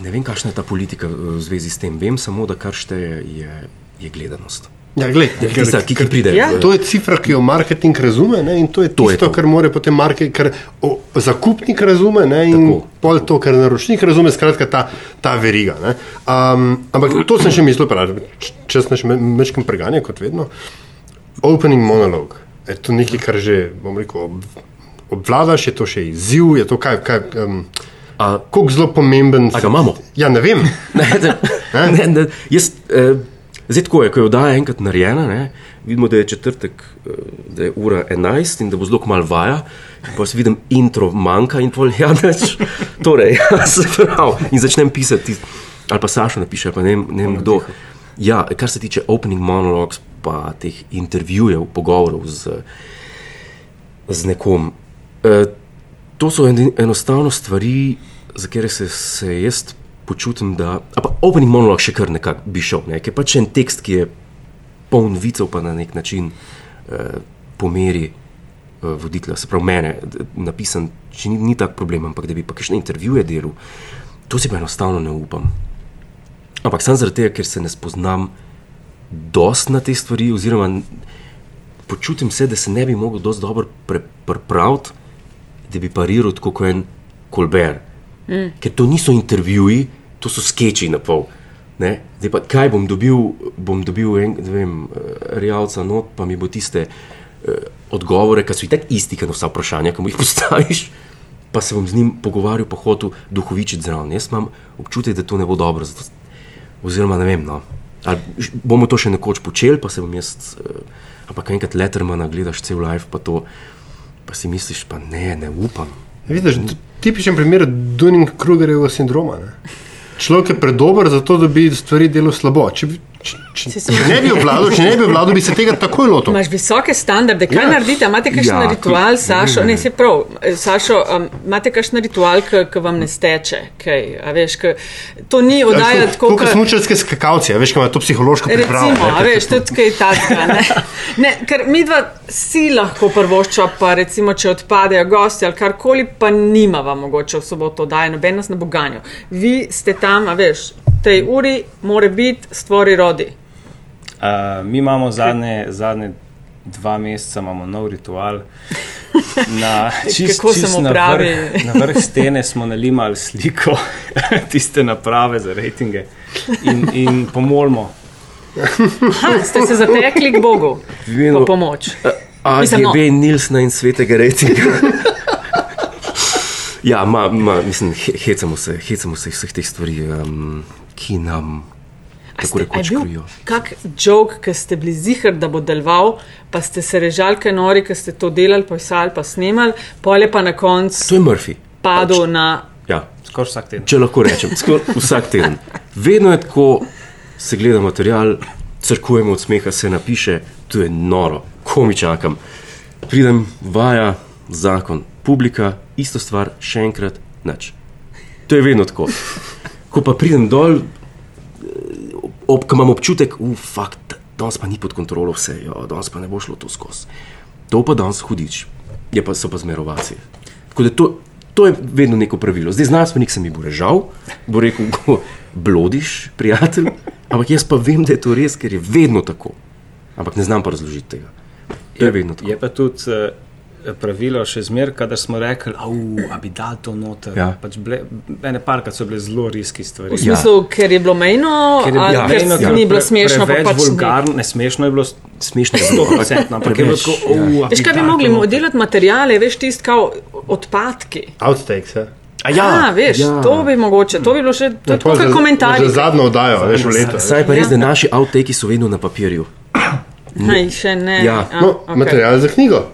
Ne vem, kakšna je ta politika eh, v zvezi s tem. Vem samo, da kar šteje, je, je gledanost. Ja, gled, Ja, Tista, ki, ki pride. Ja. To je cifra, ki jo marketing razume ne, in to je To tisto, je to. kar more potem marketing, kar o, zakupnik razume ne, in Tako. pol to, kar naročnik razume, skratka ta, ta veriga. Ne. Um, ampak to sem še mislil, pravi, če sem še mečkim preganje, kot vedno. Opening monolog. Je to nekaj, kar že, bom rekel, ob, obvladaš, je to še izziv, je to kaj, kaj um, A, koliko zelo pomemben. A ga imamo? Ja, ne vem. ne, ne, ne, ne, jaz, eh, zdaj tako je, ko je oddaja enkrat narejena, ne, vidimo, da je četrtek, eh, da je ura 11 in da bo zelo malo vaja. Pa si vidim, intro manjka in pol, ja, neč. Torej, ja, se pravi. In začnem pisati, ali pa Saša napiše, pa ne vem, kdo. Ja, kar se tiče opening monologues, pa teh intervjujev, pogovorov z, z nekom. E, to so en, enostavno stvari, za katere se, se jaz počutim, da. Pa opening monolog še kar nekako bi šel, ne? ker pač en tekst, ki je poln vicev, pa na nek način eh, pomeri eh, voditelja, se pravi mene, napisan, če ni, ni tak problem, ampak da bi pa kakšne intervjuje delal, to si pa enostavno ne upam. Ampak samo zaradi tega, ker se ne spoznam dost na te stvari, oziroma počutim se, da se ne bi mogel dosti dobro pre- pripraviti, da bi pariral tako kot en Kolber. Mm. Ker to niso intervjuji, to so skeči na pol. Ne? Zdaj pa, kaj bom dobil, bom dobil en, ne vem, eh, realca not, pa mi bo tiste uh, odgovore, ki so i tako isti, kot na vsa vprašanja, ki mu jih postaviš, pa se bom z njim pogovarjal, pa hotel duhovičiti zraven. Jaz imam občutek, da to ne bo dobro. Zato, oziroma, ne vem. No. Ali bomo to še nekoč počeli, pa se bom jaz, uh, ampak enkrat Lettermana gledaš cel live, pa to, pa si misliš, pa ne, ne upam. Vidiš, t- tipičen primer Dunning-Krugerjevega sindroma. Ne? Človek je predober za to, da bi stvari delal slabo. Če, če, če, če ne bi obvladal, če ne bi obvladal, bi se tega takoj lotil. Imaš visoke standarde, kaj ja. Ja. naredite? Imate kakšen Ja, ja, ritual, Sašo? Ne, se prav, eh, Sašo, um, imate kakšen ritual, ki vam ne steče? Kaj, a veš, k, to ni oddaja tako, kot ke- smučarske skakalce, a veš, kaj ima to psihološko pripravo. Recimo, ne, a veš, tudi kaj takega. Ne? Ne, ker mi dva si lahko prvošča, pa recimo, če odpadejo gosti ali karkoli, pa nimava mogoče v soboto oddaje, noben nas ne bo ganjal. Vi ste tam, a veš, tej uri mora biti stvori rodi. Uh, mi imamo zadnje, zadnje dva meseca imamo nov ritual. Na, čist, čist na vrh- Na vrh stene smo nalimali sliko tiste naprave za rejtinge in, in pomolimo. Ha, ste se zatekli k Bogu Vino- po pomoč. Mislim, no. AGB Nilsna in svetega rejtinga. ja, ma, ma, mislim, he, hecamo se, hecamo se vseh teh stvari, um, ki nam tako rekoč krijo. Kak jok, ki ste bili zihar, da bo deloval, pa ste se režali, kaj nori, ki ste to delali, pisali, pa snimali, pole pa na koncu To je Murphy. padel na. Ja, Skoraj vsak teden. če lahko rečem, skoraj vsak teden. Vedno je tako, se gleda material, crkujemo od smeha, se napiše, to je noro, ko mi čakam. Pridem, vaja, zakon, publika, isto stvar, še enkrat, nič. To je vedno tako. Ko pa pridem dol, ob, ko imam občutek, ufakt, danes pa ni pod kontrolo vse, jo, danes pa ne bo šlo to skozi. To pa danes hudič, je pa so pa zmerovacije. Tako da to, to je vedno neko pravilo. Zdaj znanstvenik se mi bo režal, bo rekel, go, blodiš, prijatelj, ampak jaz pa vem, da je to res, ker je vedno tako. Ampak ne znam pa razložiti tega. Je tako. Je pa tudi uh, pravilo še zmeraj, kadar smo rekli, da bi dal to noter. Ja. Pač bile, ene parkrat so bile zelo riski stvari. V smislu, ja. ker je bilo mejno, Ker je ali bilo ker mejno, ja, ni bilo smešno, pa preveč pač vulgarno, ne smešno je bilo, Smešno je bilo, procentno, ampak je bilo tako, ja. ja. Veš, kaj bi mogli delati materijale, veš, tisti kao odpadki. Outtakes. Ja. A ja, A, veš, ja. to bi mogoče, to bi bilo še to je tako kot komentarji. Za zadnjo oddajo, veš, v letu. Saj pa res, da naši outtaki so vedno na papirju. Naj, še ne. Ja. No, okej. material za knjigo.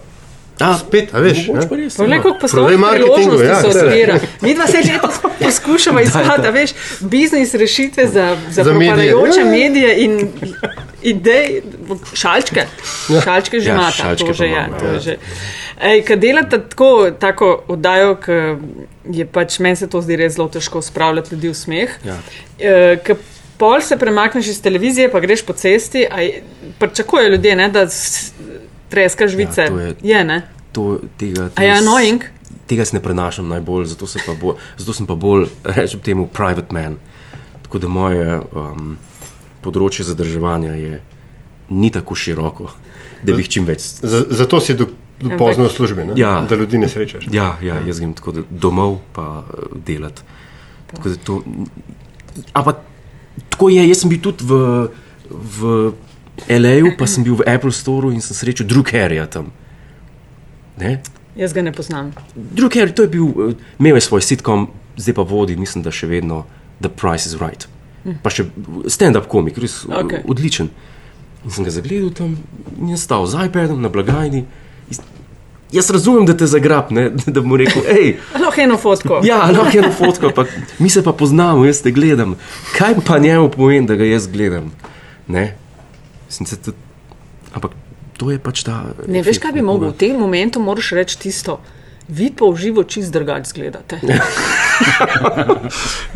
A, Spet, a veš. Poglej, ja. poslovnih marketingu, priložnosti ja, se odpira. Mi dva se letos poskušamo iskati, a veš, biznis rešitve za, za, Za medije. propadajoče Ja. medije in idej, šalčke. Šalčke že Ja, imata, šalčke to že je. ja. je že. Ej, kad delate tako, tako oddajo, je pač meni se to zdi res zelo težko spravljati ljudi v smeh. Ja. E, pol se premakneš iz televizije, pa greš po cesti, pričakujejo ljudje, ne, da treskaš žvice. Ja, to je- je ne? To, tega, tega s- annoying? Tega se ne prenašam najbolj, zato, se pa bolj, zato sem pa bolj, rečem temu, private man. Tako da moje um, področje zadrževanja je ni tako široko, da bi jih čim več. Z- Zato si do, do pozno v službi, ne? Ja. da ljudi ne srečaš. Ja, ja jaz grem tako domov pa eh, delati. Tako to, ampak tako je, jaz sem bil tudi v, v L.A., pa sem bil v Apple Store in sem srečal Drew Careyja tam. Ne? Jaz ga ne poznam. Carey, to je bil, eh, imel je svoj sitkom, zdaj pa vodi, mislim, da še vedno The Price is Right. Pa še stand-up komik, res Okej. okay. odličen. In sem ga zagledal tam in je stal z iPadom na blagajni. Jaz razumem, da te zagrab, ne? da mu rekel, hej, Lahko eno fotko. ja, lahko eno fotko, pa mi se pa poznamo, jaz te gledam. Kaj pa njemu pomeni, da ga jaz gledam? Ne? Mislim, se tudi, ampak to je pač ta. Ne veš, kaj bi mogel v tem momentu, moraš reči tisto. Vi pa v živo čist drugače izgledate.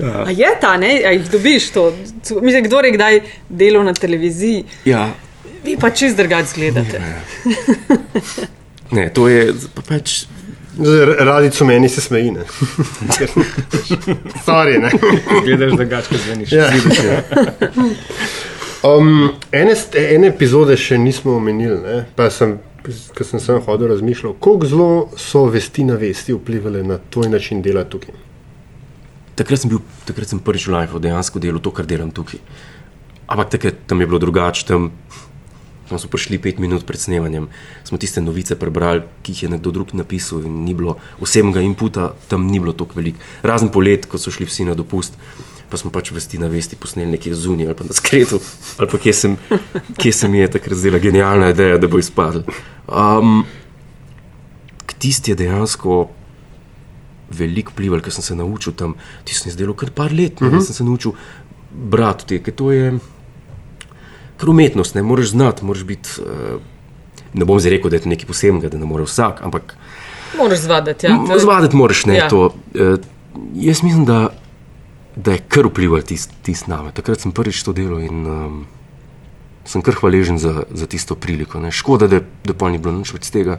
ja. Je ta, ne? A jih dobiš to? Mislim, kdo je kdaj delal na televiziji, Ja, vi pa čist drugače izgledate. ne, to je pa pač. Radico meni se smeji. ne. Sorry, ne. Gledaš, da gačka zveniš. Ja. Um, ene, st- ene epizode še nismo omenili, ne? pa sem, ko sem sem hodil, razmišljal, kako zelo so vesti na vesti vplivali na tvoj način dela tukaj. Takrat sem bil, takrat sem prvič v Life dejansko delal to, kar delam tukaj. Ampak takrat tam je bilo drugače, tam, tam smo prišli pet minut pred snemanjem, smo tiste novice prebrali, ki jih je nekdo drug napisal in ni bilo osebnega inputa, tam ni bilo tako veliko. Razen polet, ko so šli vsi na dopust, pa smo pač vesti na vesti posneli nekje zunaj ali pa na skretu, ali pa kje sem, kje se mi je takrat zdela genialna ideja, da bo izpadel. Um, tisti je dejansko veliko vplival, ker sem se naučil tam, ti sem izdelal kar par let, uh -huh. sem se naučil brati te, ker to je kar umetnost, ne moreš znati, moraš biti, uh, ne bom zdaj rekel, da je to nekaj posebnega, da ne more vsak, ampak Moraš zvadati. Ja. Zvaditi moraš ne ja. to. Uh, jaz mislim, da, da je kar vplival tisti tist name. Takrat sem prvič to delal in um, sem kar hvaležen za, za tisto priliko. Ne. Škoda, da, da pa ni bilo nič več tega,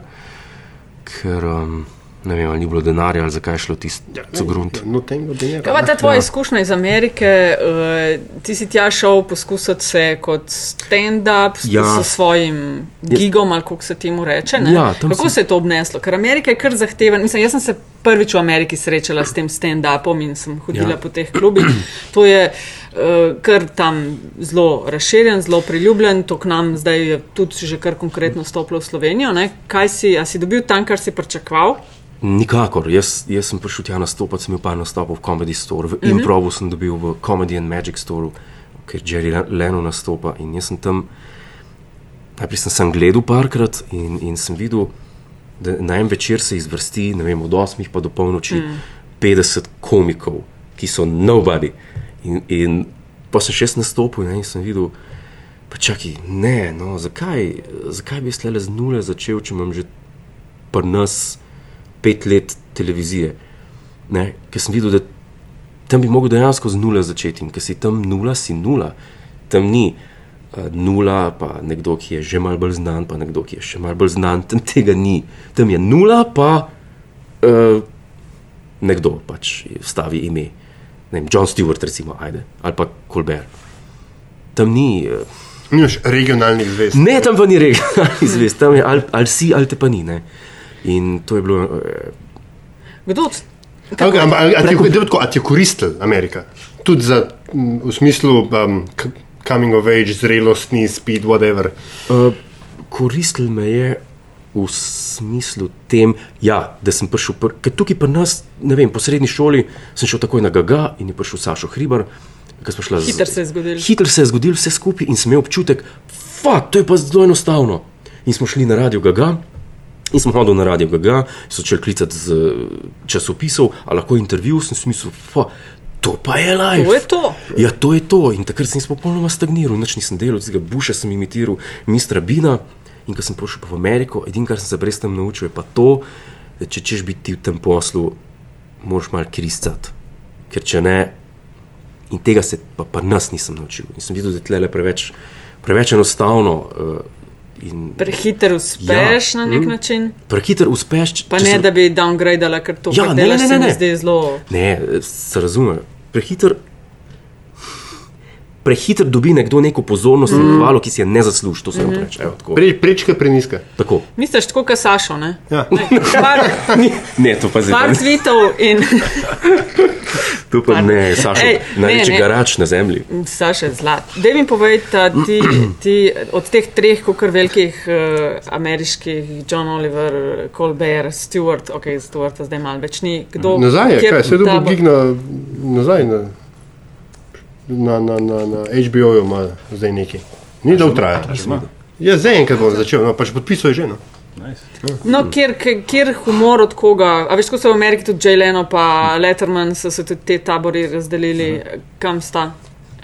ker um, ne vem, ali ni bilo denarja ali zakaj je šlo tisto ja, grunt. No, tengo denarja. Kaj pa ta tvoja Ja. izkušnja iz Amerike? Uh, ti si tja šel poskusiti se kot stand-up s, Ja. s svojim gigom, ali kako se temu reče. ne? Ja, kako sem- se je to obneslo? Ker Amerika je kar zahteven. Mislim, jaz sem se prvič v Ameriki srečala s tem stand-upom in sem hodila Ja. po teh klubih. To je uh, kar tam zelo razširjen, zelo priljubljen. To k nam zdaj je tudi že kar konkretno stopilo v Slovenijo. Ne? Kaj si, a si dobil tam, kar si pričakoval? Nikakor. Jaz, jaz sem prišel tja nastopati, sem imel par nastopov v Comedy Store, v mm -hmm. Improvu sem dobil v Comedy and Magic Store, ker Jerry Le- Leno nastopa. In jaz sem tam, najprej sem, sem gledal parkrat in, in sem videl, da na en večer se izvrsti, ne vem, od 8 pa do polnoči, mm. 50 komikov, ki so nobody. In, in pa sem še nastopil ne, in sem videl, pa čakaj, ne, no, zakaj, zakaj bi jaz le z nule začel, če imam že pri nas pet let televizije. Ne? Ker sem videl, da tam bi lahko dejansko z nule začeti. In ker si tam nula, si nula. Tam ni uh, nula, pa nekdo, ki je že malo bolj znan, pa nekdo, ki je še malo bolj znan. Tam tega ni. Tam je nula, pa uh, nekdo pač stavi ime. Ne vem, John Stewart, recimo, ajde, ali pa Colbert. Tam ni. Uh, Nimaš regionalnih zvez. Ne, tam pa ni regionalni zvest, tam je ali, ali si, ali te pa ni. Ne? In to je bilo. eh, Kdo? Okay, ampak a, a, ti, je- daj tako, a ti je koristil Amerika? Tudi za, m, v smislu um, coming of age, zrelostni speed, whatever. Uh, koristil me je v smislu tem, ja, da sem prišel, pr ker tukaj pri nas, ne vem, po srednji šoli sem šel takoj na Gaga in je prišel Sašo Hribar. šla z- Hitro se je zgodilo. Hitro se je zgodilo vse skupaj in sem imel občutek, da to je pa zelo enostavno. In smo šli na radio Gaga. In sem hodil na radio Gaga, so začeli klicati z eh, časopisov, a lahko intervju, sem si mislil, fa, to pa je live. To je to. Ja, to je to. In takrat sem se popolnoma stagniral, nič nisem delal, tega Buša sem imitiral, mistra Bina. In ko sem prišel pa v Ameriko, edino, kar sem se brez tem naučil, je pa to, da če češ biti v tem poslu, moraš malo kristati. Ker če ne, in tega se pa, pa nas nisem naučil. In sem videl, da je tle preveč, preveč enostavno. Uh, Prehiter uspeš ja. na nek mm. način. Prehiter uspeš. Pa ne, sem- da bi downgradala, ker to Ja, ne, ne, se ne, ne. zdi zelo. Ne, se razume. Prehiter, prehiter dobi nekdo neko pozornost mm. in hvalo, ki si je ne zasluži. To se mm -hmm. reče. Evo, tako. Pre, prečka preniska. tako. Misliš tako, kot Sašo, ne? Ja. Par, Ne, to pa zdaj. par pa- tweetov in To pa ne, Sašo, Ej, ne, največji ne. garač na zemlji. Saša je zlat. Da mi povej, da ti, ti od teh treh, kar velikih uh, ameriških, John Oliver, Colbert, Stewart, ok, Stewart zdaj malo več ni. Kdo, Nazaj je, kjer kaj, se tabor- gig na, nazaj na, na, na, na, na HBO-ju ima zdaj neki. Ni dolgo trajalo. Ja, zdaj enkrat bom začel, no, pač podpisal je že. No. Nice. No, kjer, kjer- humor od koga? A veš, ko so v Ameriki tudi Jay Leno pa Letterman, so se tudi te tabori razdelili, kam sta.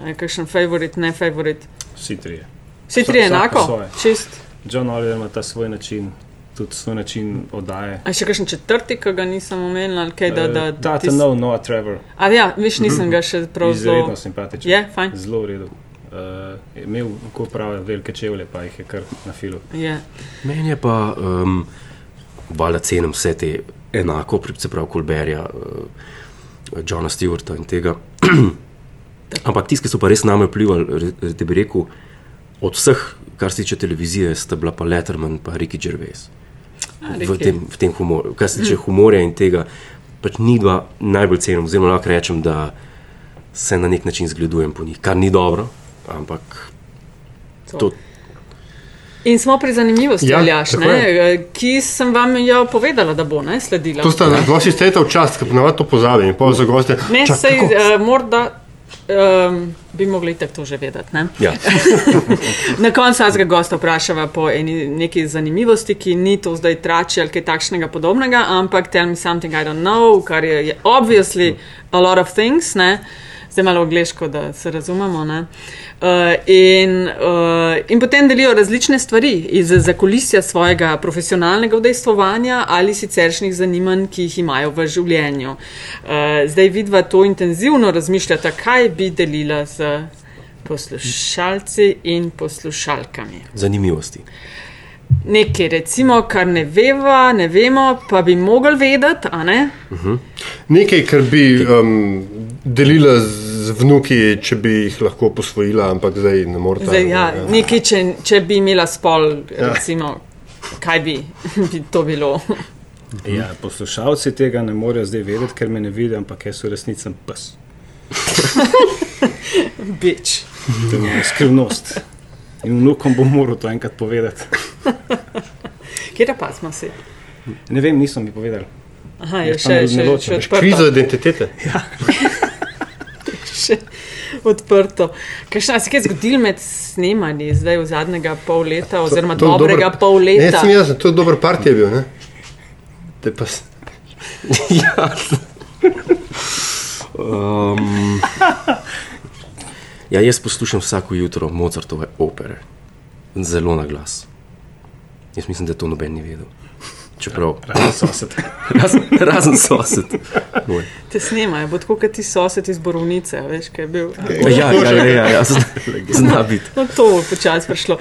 Je Kakšen favorit, ne favorit. Vsi trije. Vsi Vsa- tri vsak po enako? svoje. Čist. John Oliver ima ta svoj način, tudi svoj način oddaje. A še kakšen četrti, ki ga nisem omenila, ali kaj, da, da, Eh, Ta tis- ta nov Noah Trevor, A ja, viš, nisem ga še prav zelo. izredno simpatičen. Je, fajn. Zelo v redu. Uh, je imel, kako pravijo, velike čevlje, pa jih je kar na filu. Je. Meni je pa, um, valjda cenim vse te enako, se pravi Kolberja, uh, Johna Stewarta in tega. Ampak tisti, ki so pa res name vplivali, da bi rekel, od vseh, kar se tiče televizije, sta bila pa Letterman in Ricky Gervais. V tem, v tem humorju, kar se tiče humorja in tega, pač ni dva najbolj cenim, oziroma lahko rečem, da se na nek način zgledujem po njih, kar ni dobro, ampak to, In smo pri zanimivosti, Ja, ja, Aljaš, ne, ki sem vam jo povedala, da bo ne, sledila. To sta dva sistema včasih, ki ponavadi to pozabim, pa za goste. Ne, čak, sej, uh, morda um, bi mogli tako to že vedeti. Ne? ja. Na koncu vsakega gosta vprašava po eni neki zanimivosti, ki ni to zdaj trači ali kaj takšnega podobnega, ampak tell me something I don't know, kar je, je obviously a lot of things. Ne? Zdaj malo angliško, da se razumemo. Uh, in, uh, in potem delijo različne stvari iz zakulisja svojega profesionalnega udejstvovanja ali siceršnjih zanimanj, ki jih imajo v življenju. Uh, zdaj vidva to intenzivno razmišljata, kaj bi delila z poslušalci in poslušalkami. zanimivosti. Nekaj, recimo, kar ne veva, ne vemo, pa bi mogli vedeti, ne? Nekaj, kar bi um, delila z vnuki, če bi jih lahko posvojila, ampak zdaj ne morete. Zdaj, ja, nekaj, če, če bi imela spol, recimo, kaj bi, bi to bilo. Ja, poslušalci tega ne morejo zdaj vedeti, ker me ne vidijo, ampak jaz v resnici sem pes. Bič. To je skrivnost. In vnukom bom moral to enkrat povedati. Kje pa smo si? Ne vem, niso mi povedali. Aha, je Jaz še, pa ne še, še ločim. Kriza odprto. identitete. Še odprto. Kaj se je zgodilo med snemanji zdaj v zadnjega pol leta, oziroma To je dobrega dober- pol Ne, leta? sem jaz, to je dober part je bil. Ne? Te pa ja. Um, ja, jaz poslušam vsako jutro Mozartove opere, zelo na glas. Jaz mislim, da to noben ni vedel. Čeprav, Razen sosed. razen, razen sosed. Moj. Te snemajo, bo tako kot ti sosed iz Borovnice, veš, kaj je bil. Ja, ja, ja, ja, ja zna, zna biti. No, to bo počasi prišlo.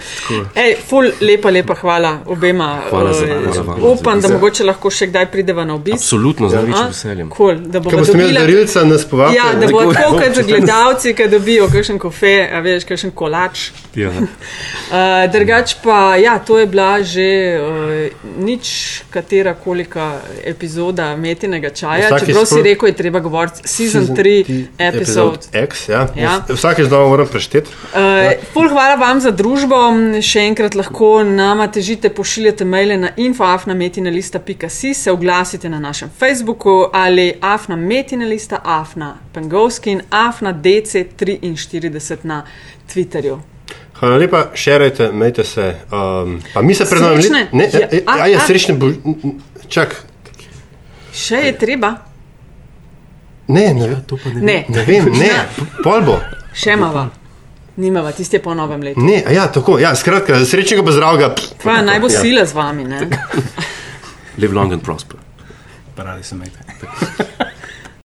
Ej, ful, lepa, lepa hvala obema. Hvala za- eh, za vam. Upam, da mogoče lahko še kdaj prideva na obisk. Absolutno, z A? največjim veseljem. Cool, da bomo boste imeli dobila darilca, nas povabite. Ja, da bo Tako kot gledalci, ki dobijo kakšen kofe, a veš, kakšen kolač. Ja. Uh, drugač pa, ja, to je bila že uh, nič katera kolika epizoda metinega čaja. Vsakič Čeprav si rekel, je treba govoriti season 3, episode. X, ja. Ja. ja. Vsake znova moram prešteti. Uh, ful, hvala vam za družbo. Še enkrat lahko nama težite, pošiljate maile na infoafnametinalista.si, se oglasite na našem Facebooku ali afnametinalista, afna pengovski in afna DC43 na Twitterju. Hvala lepa, šerajte, majte se. Um, pa mi se nami Srečne? Ne, Ja, ja, ja, a, a, ja, srečne bo. Čak, Še je treba? ne, ne, ja, To pa ne, Ne, ne vem, ne, pol bo. še mava. Nimava, tisti je po novem letu. Ne, a ja, tako, ja, skratka, srečnega pa zdravega. Pa naj bo Ja. sila z vami. Ne? Live long and prosper. Paradi se majte.